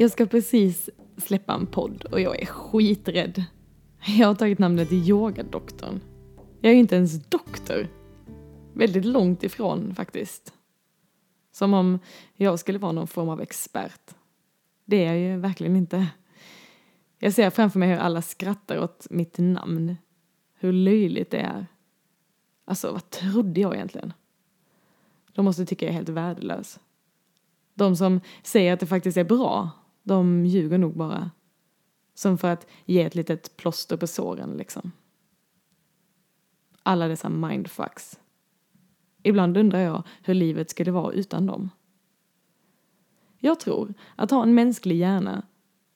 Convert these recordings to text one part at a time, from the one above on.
Jag ska precis släppa en podd och jag är skiträdd. Jag har tagit namnet Yogadoktorn. Jag är ju inte ens doktor. Väldigt långt ifrån faktiskt. Som om jag skulle vara någon form av expert. Det är jag ju verkligen inte. Jag ser framför mig hur alla skrattar åt mitt namn. Hur löjligt det är. Alltså, vad trodde jag egentligen? De måste tycka jag är helt värdelös. De som säger att det faktiskt är bra, de ljuger nog bara. Som för att ge ett litet plåster på såren liksom. Alla dessa mindfucks. Ibland undrar jag hur livet skulle vara utan dem. Jag tror att ha en mänsklig hjärna,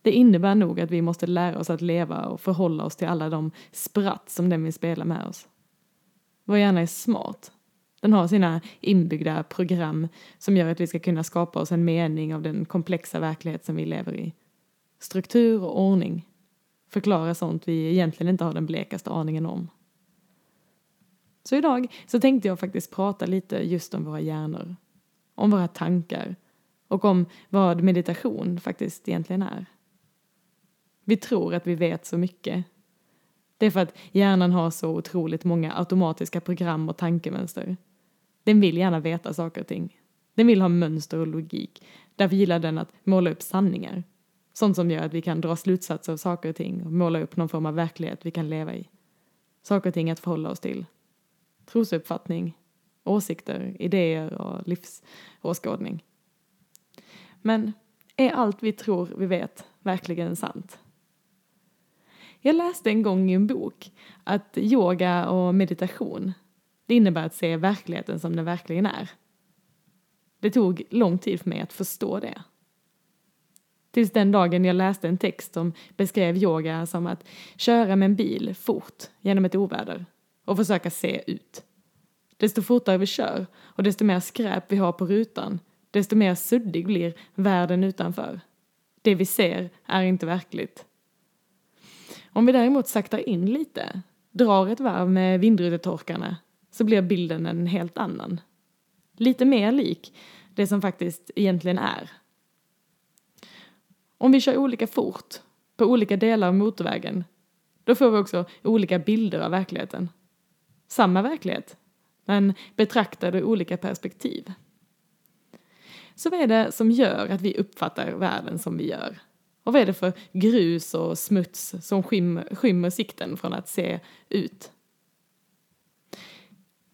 det innebär nog att vi måste lära oss att leva och förhålla oss till alla de spratt som den vill spela med oss. Vår hjärna är smart. Den har sina inbyggda program som gör att vi ska kunna skapa oss en mening av den komplexa verklighet som vi lever i. Struktur och ordning förklarar sånt vi egentligen inte har den blekaste aningen om. Så idag så tänkte jag faktiskt prata lite just om våra hjärnor, om våra tankar och om vad meditation faktiskt egentligen är. Vi tror att vi vet så mycket. Det är för att hjärnan har så otroligt många automatiska program och tankemönster. Den vill gärna veta saker och ting. Den vill ha mönster och logik. Därför gillar den att måla upp sanningar. Sånt som gör att vi kan dra slutsatser av saker och ting och måla upp någon form av verklighet vi kan leva i. Saker och ting att förhålla oss till. Trosuppfattning, åsikter, idéer och livsåskådning. Men är allt vi tror vi vet verkligen sant? Jag läste en gång i en bok att yoga och meditation, det innebär att se verkligheten som den verkligen är. Det tog lång tid för mig att förstå det. Tills den dagen jag läste en text som beskrev yoga som att köra med en bil fort genom ett oväder och försöka se ut. Desto fortare vi kör och desto mer skräp vi har på rutan, desto mer suddig blir världen utanför. Det vi ser är inte verkligt. Om vi däremot saktar in lite, drar ett varv med vindrutetorkarna, så blir bilden en helt annan. Lite mer lik det som faktiskt egentligen är. Om vi kör olika fort på olika delar av motorvägen, då får vi också olika bilder av verkligheten. Samma verklighet, men betraktad ur olika perspektiv. Så vad är det som gör att vi uppfattar världen som vi gör? Och vad är det för grus och smuts som skymmer, skymmer sikten från att se ut?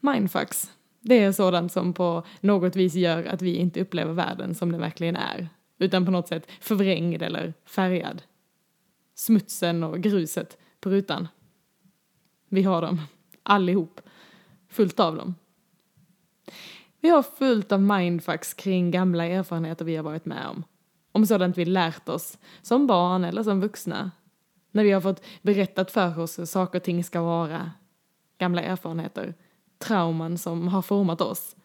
Mindfucks, det är sådant som på något vis gör att vi inte upplever världen som den verkligen är, utan på något sätt förvrängd eller färgad. Smutsen och gruset på rutan. Vi har dem, allihop, fullt av dem. Vi har fullt av mindfucks kring gamla erfarenheter vi har varit med om om sådant vi lärt oss som barn eller som vuxna. När vi har fått berättat för oss hur saker och ting ska vara. Gamla erfarenheter, trauman som har format oss.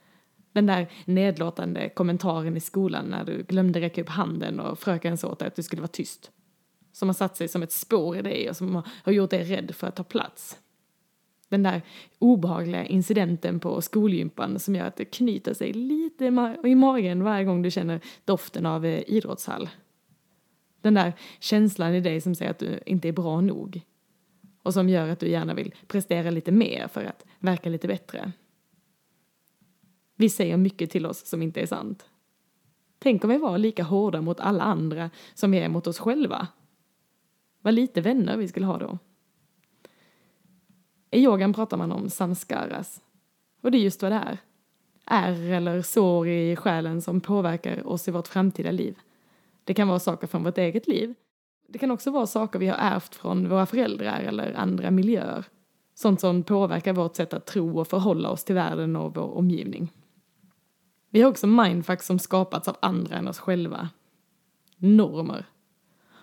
Den där nedlåtande kommentaren i skolan när du glömde räcka upp handen och fröken sa åt dig att du skulle vara tyst. Som har satt sig som ett spår i dig och som har gjort dig rädd för att ta plats. Den där obehagliga incidenten på skolgympan som gör att det knyter sig lite i magen varje gång du känner doften av eh, idrottshall. Den där känslan i dig som säger att du inte är bra nog. Och som gör att du gärna vill prestera lite mer för att verka lite bättre. Vi säger mycket till oss som inte är sant. Tänk om vi var lika hårda mot alla andra som vi är mot oss själva. Vad lite vänner vi skulle ha då. I yogan pratar man om samskaras. Och det är just vad det är. Ärr eller sår i själen som påverkar oss i vårt framtida liv. Det kan vara saker från vårt eget liv. Det kan också vara saker vi har ärvt från våra föräldrar eller andra miljöer. Sånt som påverkar vårt sätt att tro och förhålla oss till världen och vår omgivning. Vi har också mindfucks som skapats av andra än oss själva. Normer.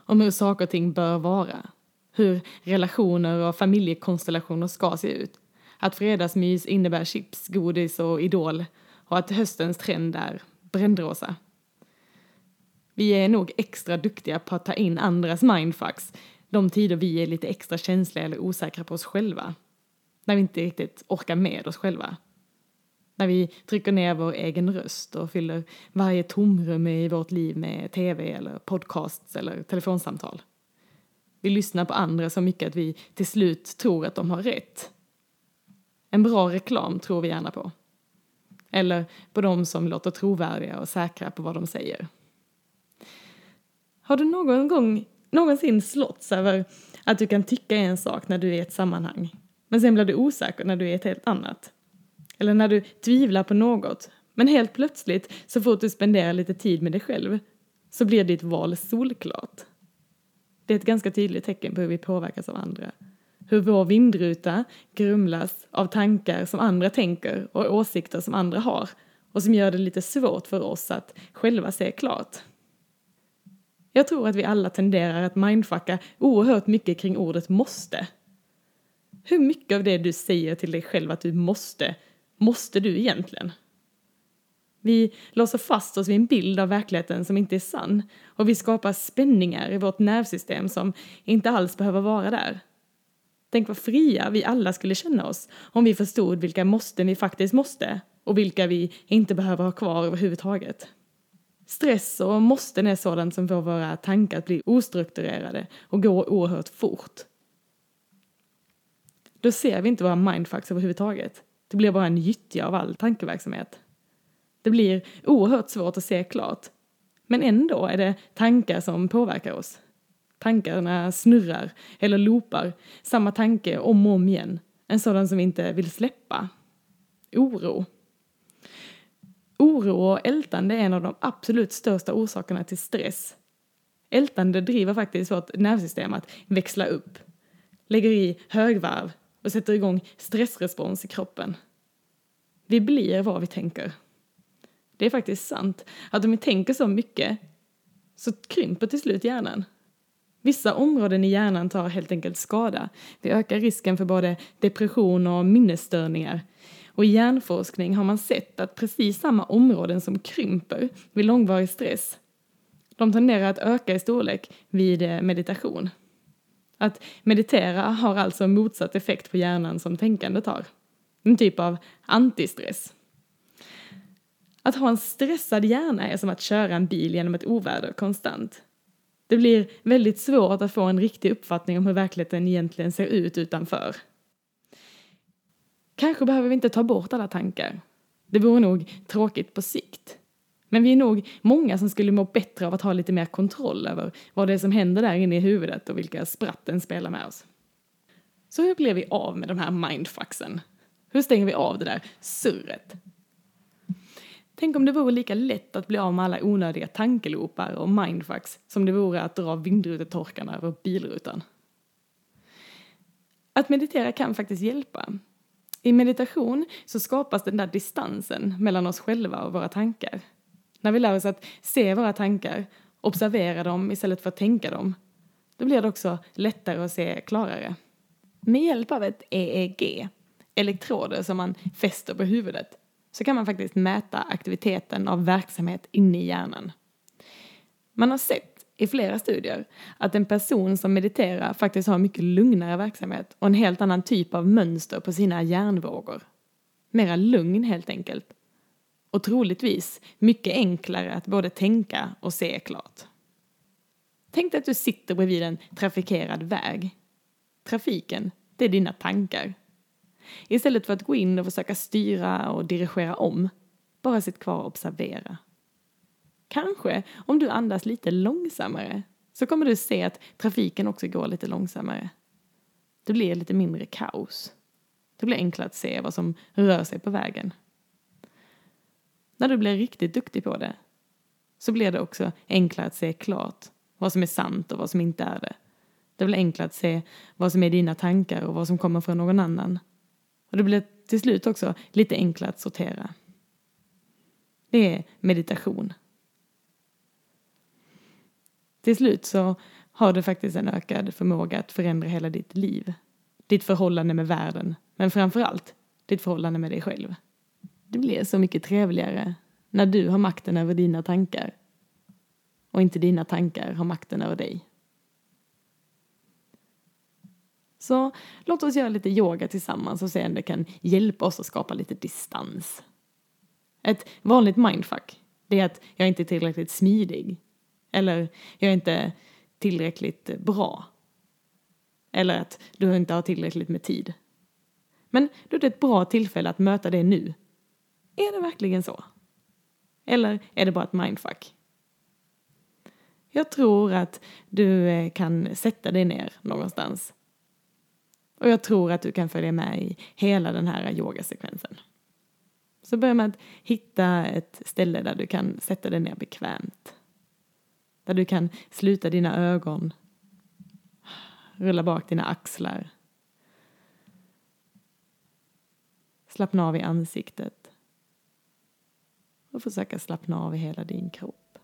Om hur saker och ting bör vara hur relationer och familjekonstellationer ska se ut. Att fredagsmys innebär chips, godis och Idol och att höstens trend är brännrosa. Vi är nog extra duktiga på att ta in andras mindfucks de tider vi är lite extra känsliga eller osäkra på oss själva. När vi inte riktigt orkar med oss själva. När vi trycker ner vår egen röst och fyller varje tomrum i vårt liv med tv eller podcasts eller telefonsamtal. Vi lyssnar på andra så mycket att vi till slut tror att de har rätt. En bra reklam tror vi gärna på. Eller på de som låter trovärdiga och säkra på vad de säger. Har du någon gång någonsin slåtts över att du kan tycka en sak när du är i ett sammanhang, men sen blir du osäker när du är i ett helt annat? Eller när du tvivlar på något, men helt plötsligt, så fort du spenderar lite tid med dig själv, så blir ditt val solklart. Det är ett ganska tydligt tecken på hur vi påverkas av andra. Hur vår vindruta grumlas av tankar som andra tänker och åsikter som andra har och som gör det lite svårt för oss att själva se klart. Jag tror att vi alla tenderar att mindfucka oerhört mycket kring ordet måste. Hur mycket av det du säger till dig själv att du måste, måste du egentligen? Vi låser fast oss vid en bild av verkligheten som inte är sann och vi skapar spänningar i vårt nervsystem som inte alls behöver vara där. Tänk vad fria vi alla skulle känna oss om vi förstod vilka måsten vi faktiskt måste och vilka vi inte behöver ha kvar överhuvudtaget. Stress och måsten är sådant som får våra tankar att bli ostrukturerade och gå oerhört fort. Då ser vi inte våra mindfucks överhuvudtaget. Det blir bara en gyttja av all tankeverksamhet. Det blir oerhört svårt att se klart. Men ändå är det tankar som påverkar oss. Tankarna snurrar eller loopar samma tanke om och om igen. En sådan som vi inte vill släppa. Oro. Oro och ältande är en av de absolut största orsakerna till stress. Ältande driver faktiskt vårt nervsystem att växla upp, lägger i högvarv och sätter igång stressrespons i kroppen. Vi blir vad vi tänker. Det är faktiskt sant att om vi tänker så mycket så krymper till slut hjärnan. Vissa områden i hjärnan tar helt enkelt skada. Det ökar risken för både depression och minnesstörningar. Och i hjärnforskning har man sett att precis samma områden som krymper vid långvarig stress, de tenderar att öka i storlek vid eh, meditation. Att meditera har alltså motsatt effekt på hjärnan som tänkandet har. En typ av antistress. Att ha en stressad hjärna är som att köra en bil genom ett oväder konstant. Det blir väldigt svårt att få en riktig uppfattning om hur verkligheten egentligen ser ut utanför. Kanske behöver vi inte ta bort alla tankar. Det vore nog tråkigt på sikt. Men vi är nog många som skulle må bättre av att ha lite mer kontroll över vad det är som händer där inne i huvudet och vilka spratt den spelar med oss. Så hur blir vi av med de här mindfucksen? Hur stänger vi av det där surret? Tänk om det vore lika lätt att bli av med alla onödiga tankeloopar och mindfucks som det vore att dra vindrutetorkarna över bilrutan. Att meditera kan faktiskt hjälpa. I meditation så skapas den där distansen mellan oss själva och våra tankar. När vi lär oss att se våra tankar, observera dem istället för att tänka dem, då blir det också lättare att se klarare. Med hjälp av ett EEG, elektroder som man fäster på huvudet, så kan man faktiskt mäta aktiviteten av verksamhet inne i hjärnan. Man har sett i flera studier att en person som mediterar faktiskt har mycket lugnare verksamhet och en helt annan typ av mönster på sina hjärnvågor. Mera lugn helt enkelt. Och troligtvis mycket enklare att både tänka och se klart. Tänk dig att du sitter bredvid en trafikerad väg. Trafiken, det är dina tankar. Istället för att gå in och försöka styra och dirigera om, bara sitt kvar och observera. Kanske, om du andas lite långsammare, så kommer du se att trafiken också går lite långsammare. Det blir lite mindre kaos. Det blir enklare att se vad som rör sig på vägen. När du blir riktigt duktig på det så blir det också enklare att se klart vad som är sant och vad som inte är det. Det blir enklare att se vad som är dina tankar och vad som kommer från någon annan. Och det blir till slut också lite enklare att sortera. Det är meditation. Till slut så har du faktiskt en ökad förmåga att förändra hela ditt liv. Ditt förhållande med världen, men framför allt ditt förhållande med dig själv. Det blir så mycket trevligare när du har makten över dina tankar och inte dina tankar har makten över dig. Så låt oss göra lite yoga tillsammans och se om det kan hjälpa oss att skapa lite distans. Ett vanligt mindfuck, det är att jag inte är tillräckligt smidig. Eller jag är inte tillräckligt bra. Eller att du inte har tillräckligt med tid. Men då är det ett bra tillfälle att möta det nu. Är det verkligen så? Eller är det bara ett mindfuck? Jag tror att du eh, kan sätta dig ner någonstans. Och jag tror att du kan följa med i hela den här yogasekvensen. Så börja med att hitta ett ställe där du kan sätta dig ner bekvämt. Där du kan sluta dina ögon, rulla bak dina axlar. Slappna av i ansiktet. Och försöka slappna av i hela din kropp.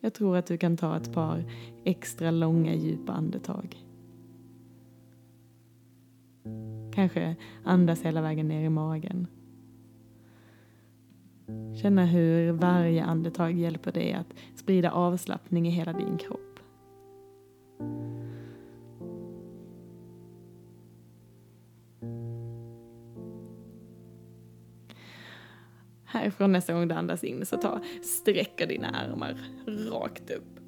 Jag tror att du kan ta ett par extra långa djupa andetag. Kanske andas hela vägen ner i magen. Känna hur varje andetag hjälper dig att sprida avslappning i hela din kropp. Härifrån nästa gång du andas in så ta, sträcka dina armar rakt upp.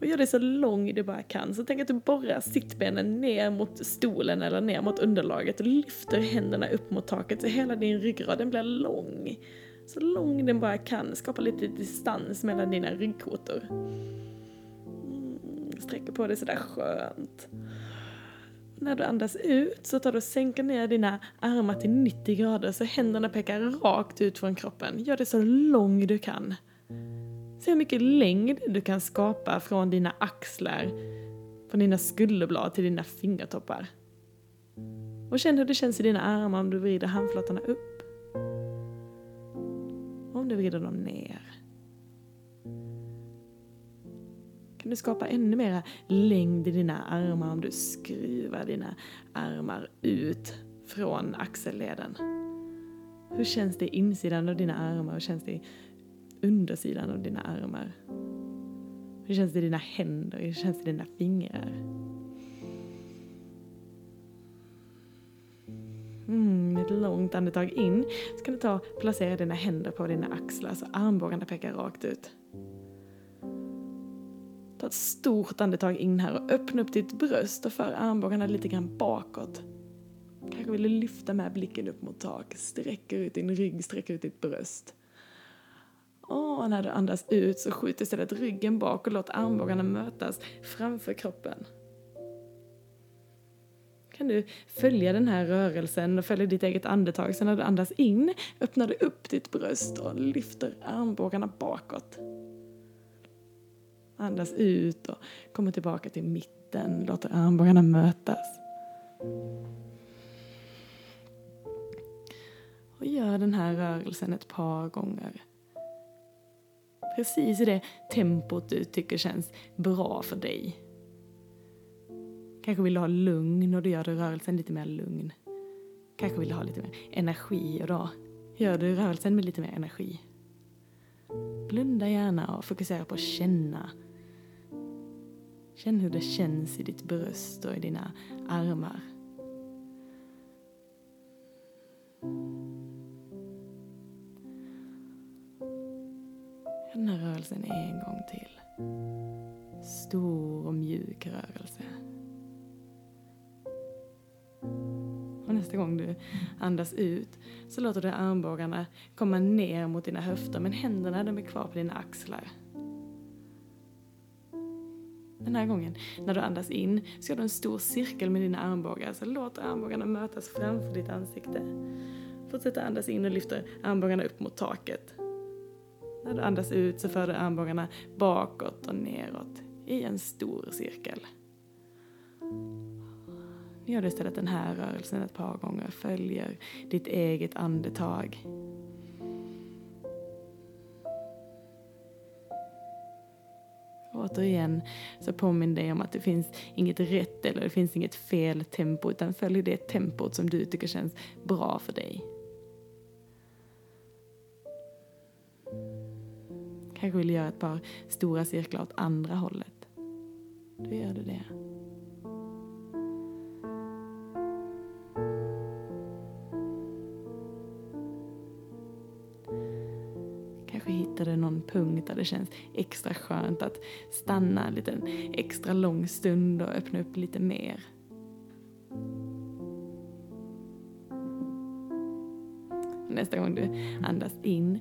Och gör dig så lång du bara kan. Så tänk att du borrar sittbenen ner mot stolen eller ner mot underlaget och lyfter händerna upp mot taket så hela din ryggrad den blir lång. Så lång den bara kan. Skapa lite distans mellan dina ryggkotor. Mm, sträcker på dig sådär skönt. När du andas ut så tar du och sänker ner dina armar till 90 grader så händerna pekar rakt ut från kroppen. Gör det så lång du kan. Se hur mycket längd du kan skapa från dina axlar, från dina skulderblad till dina fingertoppar. Och känn hur det känns i dina armar om du vrider handflatorna upp. Om du vrider dem ner. kan du skapa ännu mera längd i dina armar om du skruvar dina armar ut från axelleden. Hur känns det i insidan av dina armar? Hur känns det i undersidan av dina armar? Hur känns det i dina händer? Hur känns det i dina fingrar? Mm, ett långt andetag in så kan du ta placera dina händer på dina axlar så armbågarna pekar rakt ut. Ta ett stort andetag in här och öppna upp ditt bröst och för armbågarna lite grann bakåt. Kanske vill du lyfta med blicken upp mot tak, sträcker ut din rygg, sträcker ut ditt bröst. Och när du andas ut så skjut istället ryggen bak och låt armbågarna mötas framför kroppen. Kan du följa den här rörelsen och följa ditt eget andetag. Så när du andas in öppnar du upp ditt bröst och lyfter armbågarna bakåt. Andas ut och kommer tillbaka till mitten. Låter armbågarna mötas. Och gör den här rörelsen ett par gånger. Precis i det tempot du tycker känns bra för dig. Kanske vill du ha lugn och då gör du rörelsen lite mer lugn. Kanske vill du ha lite mer energi och då gör du rörelsen med lite mer energi. Blunda gärna och fokusera på att känna Känn hur det känns i ditt bröst och i dina armar. Den här rörelsen en gång till. Stor och mjuk rörelse. Och nästa gång du andas ut så låter du armbågarna komma ner mot dina höfter men händerna de är kvar på dina axlar. Den här gången, när du andas in, så gör du en stor cirkel med dina armbågar. Så låt armbågarna mötas framför ditt ansikte. Fortsätt andas in och lyfter armbågarna upp mot taket. När du andas ut så för du armbågarna bakåt och neråt i en stor cirkel. Nu gör du istället den här rörelsen ett par gånger, följer ditt eget andetag. återigen så påminn dig om att det finns inget rätt eller det finns inget fel tempo utan följ det tempot som du tycker känns bra för dig. kanske vill göra ett par stora cirklar åt andra hållet. Då gör du det. Kanske hittar du någon punkt där det känns extra skönt att stanna en liten extra lång stund och öppna upp lite mer. nästa gång du andas in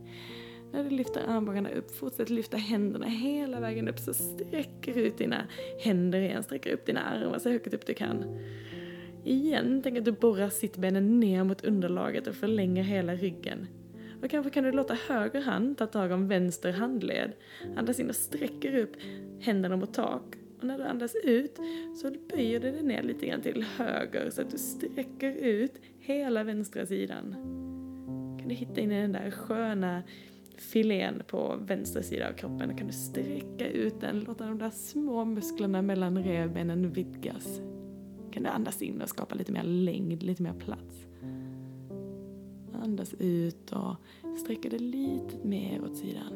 när du lyfter armbågarna upp, fortsätt lyfta händerna hela vägen upp så sträcker ut dina händer igen, sträcker upp dina armar så högt upp du kan. Igen, tänk att du borrar sittbenen ner mot underlaget och förlänger hela ryggen. Och kanske kan du låta höger hand ta tag om vänster handled. Andas in och sträcker upp händerna mot tak. Och när du andas ut så böjer du dig ner lite grann till höger så att du sträcker ut hela vänstra sidan. Kan du hitta in i den där sköna filén på vänster sida av kroppen. Kan du sträcka ut den, låta de där små musklerna mellan revbenen vidgas. Kan du andas in och skapa lite mer längd, lite mer plats. Andas ut och sträcka det lite mer åt sidan.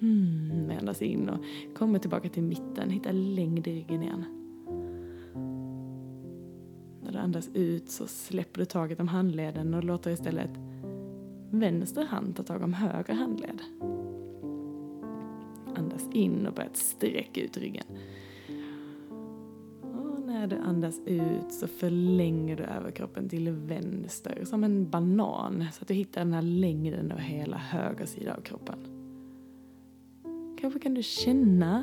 Hmm, andas in och kommer tillbaka till mitten, hitta längd i ryggen igen. När du andas ut så släpper du taget om handleden och låter istället vänster hand ta tag om höger handled. Andas in och börja sträcka ut ryggen. Och när du andas ut så förlänger du överkroppen till vänster som en banan så att du hittar den här längden över hela höger sida av kroppen. Kanske kan du känna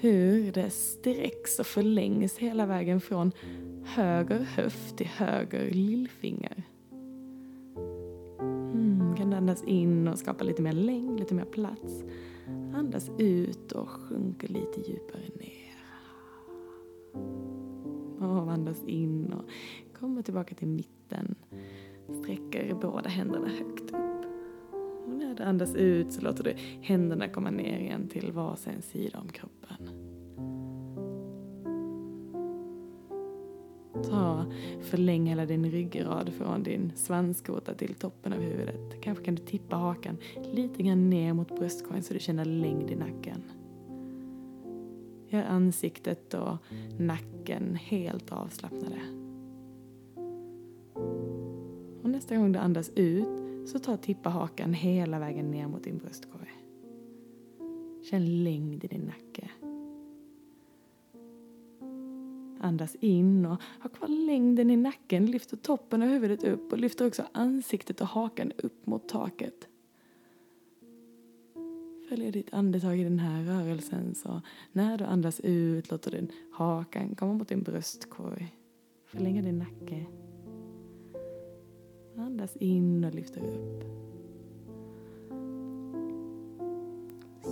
hur det sträcks och förlängs hela vägen från höger höft till höger lillfinger kan du andas in och skapa lite mer längd, lite mer plats. Andas ut och sjunker lite djupare ner. Och andas in och kommer tillbaka till mitten. Sträcker båda händerna högt upp. Och när du andas ut så låter du händerna komma ner igen till varsin sida om kroppen. Ta, förläng hela din ryggrad från din svanskota till toppen av huvudet. Kanske kan du tippa hakan lite grann ner mot bröstkorgen så du känner längd i nacken. Gör ansiktet och nacken helt avslappnade. Och nästa gång du andas ut så ta tippa hakan hela vägen ner mot din bröstkorg. Känn längd i din nacke. Andas in och ha kvar längden i nacken, lyfter toppen av huvudet upp och lyfter också ansiktet och hakan upp mot taket. Följer ditt andetag i den här rörelsen så när du andas ut låter du hakan komma mot din bröstkorg. Förlänger din nacke. Andas in och lyfter upp.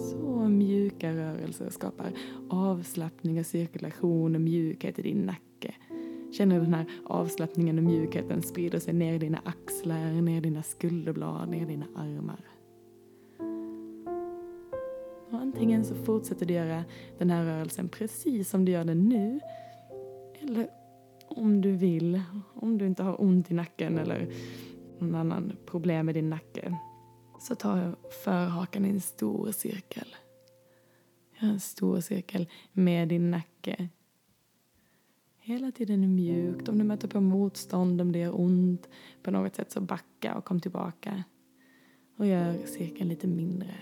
Så mjuka rörelser skapar avslappning och cirkulation och mjukhet i din nacke. Känner du den här avslappningen och mjukheten sprider sig ner i dina axlar, ner i dina skulderblad, ner i dina armar. Och antingen så fortsätter du göra den här rörelsen precis som du gör den nu. Eller om du vill, om du inte har ont i nacken eller någon annan problem med din nacke så tar förhakan i en stor cirkel. Gör en stor cirkel med din nacke. Hela tiden mjukt. Om du möter på motstånd, om det gör ont på något sätt så backa och kom tillbaka. Och gör cirkeln lite mindre.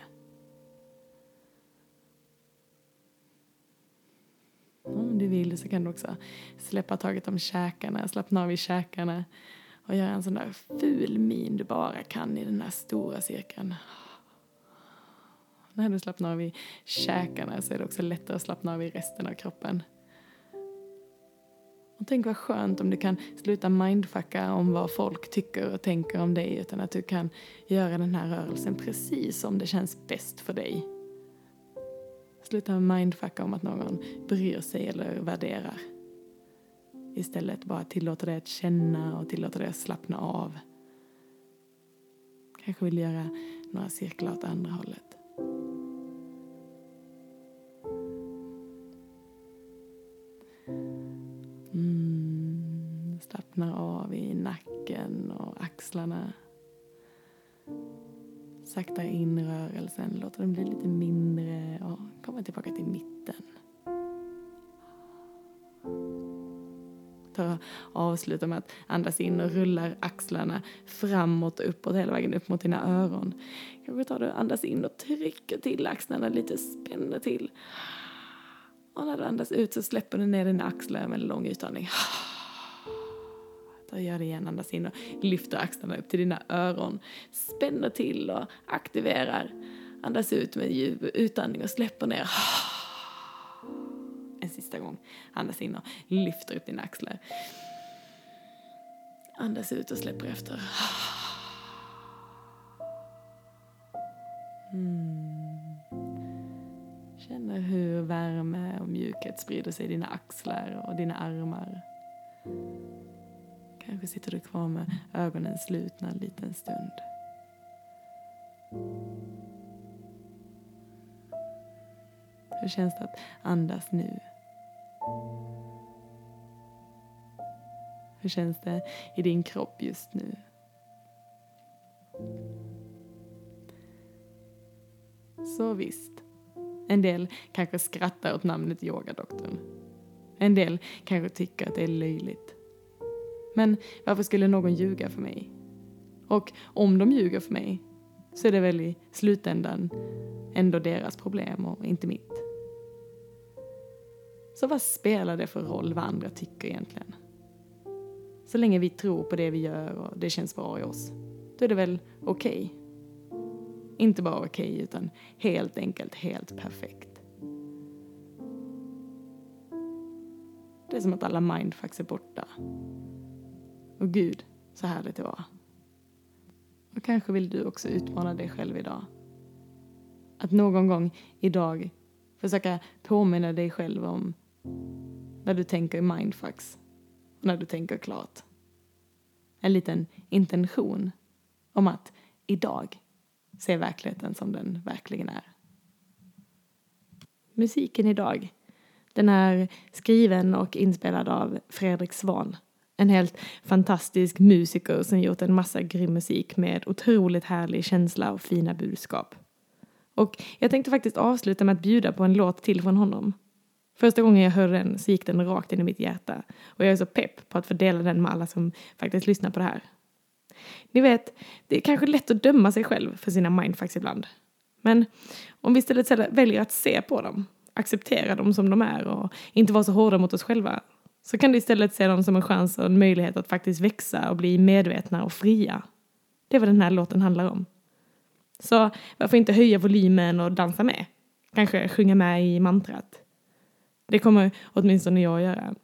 Om du vill så kan du också släppa taget om käkarna, slappna av i käkarna och göra en sån där ful min du bara kan i den här stora cirkeln. När du slappnar av i käkarna så är det också lättare att slappna av i resten av kroppen. Och tänk vad skönt om du kan sluta mindfucka om vad folk tycker och tänker om dig utan att du kan göra den här rörelsen precis som det känns bäst för dig. Sluta mindfucka om att någon bryr sig eller värderar. Istället bara tillåta dig att känna och tillåta dig att slappna av. Kanske vill göra några cirklar åt andra hållet. Mm, slappnar av i nacken och axlarna. Sakta in rörelsen, låter den bli lite mindre och komma tillbaka till mitten. För att avsluta med att andas in och rullar axlarna framåt och uppåt hela vägen upp mot dina öron. Kanske tar du andas in och trycker till axlarna lite, spänner till. Och när du andas ut så släpper du ner dina axlar med en lång utandning. Då gör det igen, andas in och lyfter axlarna upp till dina öron. Spänner till och aktiverar. Andas ut med djup utandning och släpper ner. En sista gång. Andas in och lyfter upp dina axlar. Andas ut och släpper efter. Mm. Känner hur värme och mjukhet sprider sig i dina axlar och dina armar. Kanske sitter du kvar med ögonen slutna en liten stund. Hur känns det att andas nu? Hur känns det i din kropp just nu? Så visst, en del kanske skrattar åt namnet yogadoktorn. En del kanske tycker att det är löjligt. Men varför skulle någon ljuga för mig? Och om de ljuger för mig så är det väl i slutändan ändå deras problem och inte mitt. Så vad spelar det för roll vad andra tycker egentligen? Så länge vi tror på det vi gör och det känns bra i oss, då är det väl okej. Okay. Inte bara okej, okay, utan helt enkelt helt perfekt. Det är som att alla mindfucks är borta. Och gud, så härligt det var. Och kanske vill du också utmana dig själv idag. Att någon gång idag försöka påminna dig själv om när du tänker mindfucks när du tänker klart. En liten intention om att idag se verkligheten som den verkligen är. Musiken idag, den är skriven och inspelad av Fredrik Svan en helt fantastisk musiker som gjort en massa grym musik med otroligt härlig känsla och fina budskap. Och jag tänkte faktiskt avsluta med att bjuda på en låt till från honom. Första gången jag hörde den så gick den rakt in i mitt hjärta och jag är så pepp på att få dela den med alla som faktiskt lyssnar på det här. Ni vet, det är kanske lätt att döma sig själv för sina mindfucks ibland. Men om vi istället väljer att se på dem, acceptera dem som de är och inte vara så hårda mot oss själva så kan du istället se dem som en chans och en möjlighet att faktiskt växa och bli medvetna och fria. Det är vad den här låten handlar om. Så varför inte höja volymen och dansa med? Kanske sjunga med i mantrat. Det kommer åtminstone jag att göra.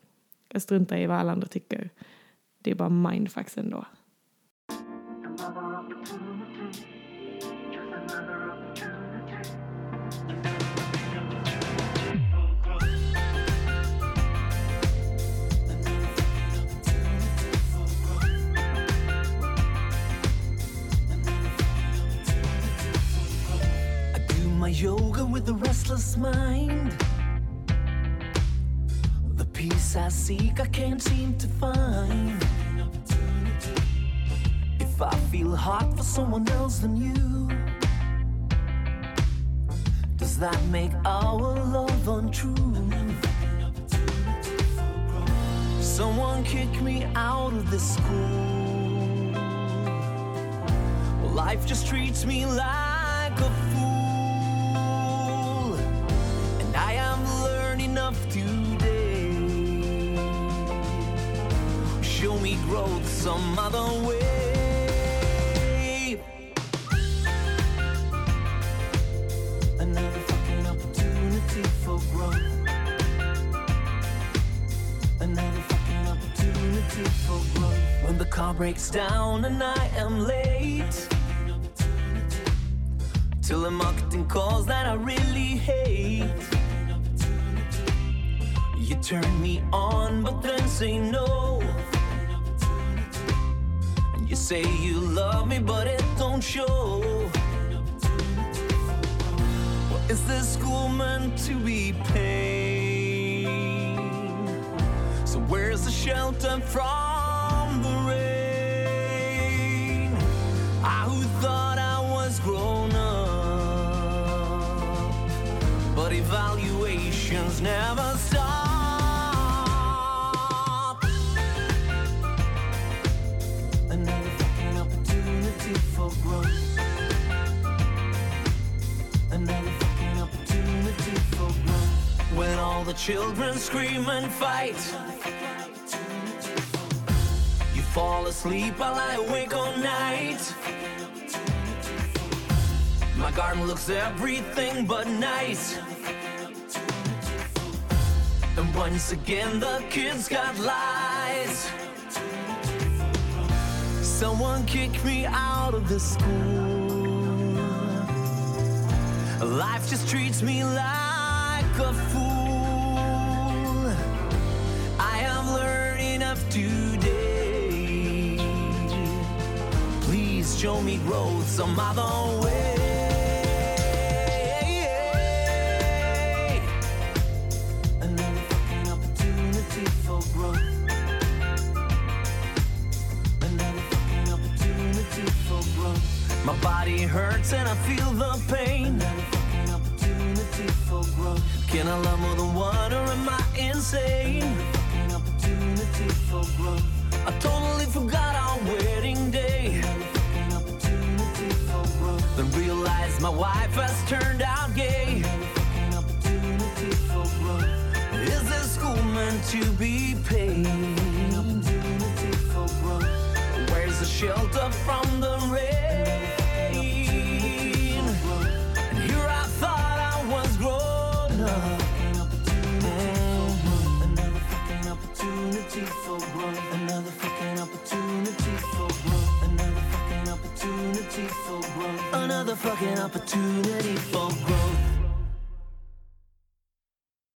Jag struntar i vad alla andra tycker. Det är bara mindfucks ändå. yoga with a restless mind. Peace I seek, I can't seem to find. If I feel hot for someone else than you, does that make our love untrue? Someone kick me out of this school. life just treats me like a fool. Growth some other way. Another fucking opportunity for growth. Another fucking opportunity for growth. When the car breaks down and I am late. Till the marketing calls that I really hate. You turn me on, but then say no. You say you love me, but it don't show. Is this school meant to be pain? So where's the shelter from children scream and fight. You fall asleep while I wake all night. My garden looks everything but nice. And once again, the kids got lies. Someone kicked me out of the school. Life just treats me like a fool. Show me growth some other way. Another fucking opportunity for growth. Another fucking opportunity for growth. My body hurts and I feel the pain. Another fucking opportunity for growth. Can I love more than one or am I insane? Another fucking opportunity for growth. I totally forgot our wedding day. Then realized my wife has turned out gay. Is this school meant to be paid? Where's the shelter from the rain? Another fucking opportunity for growth.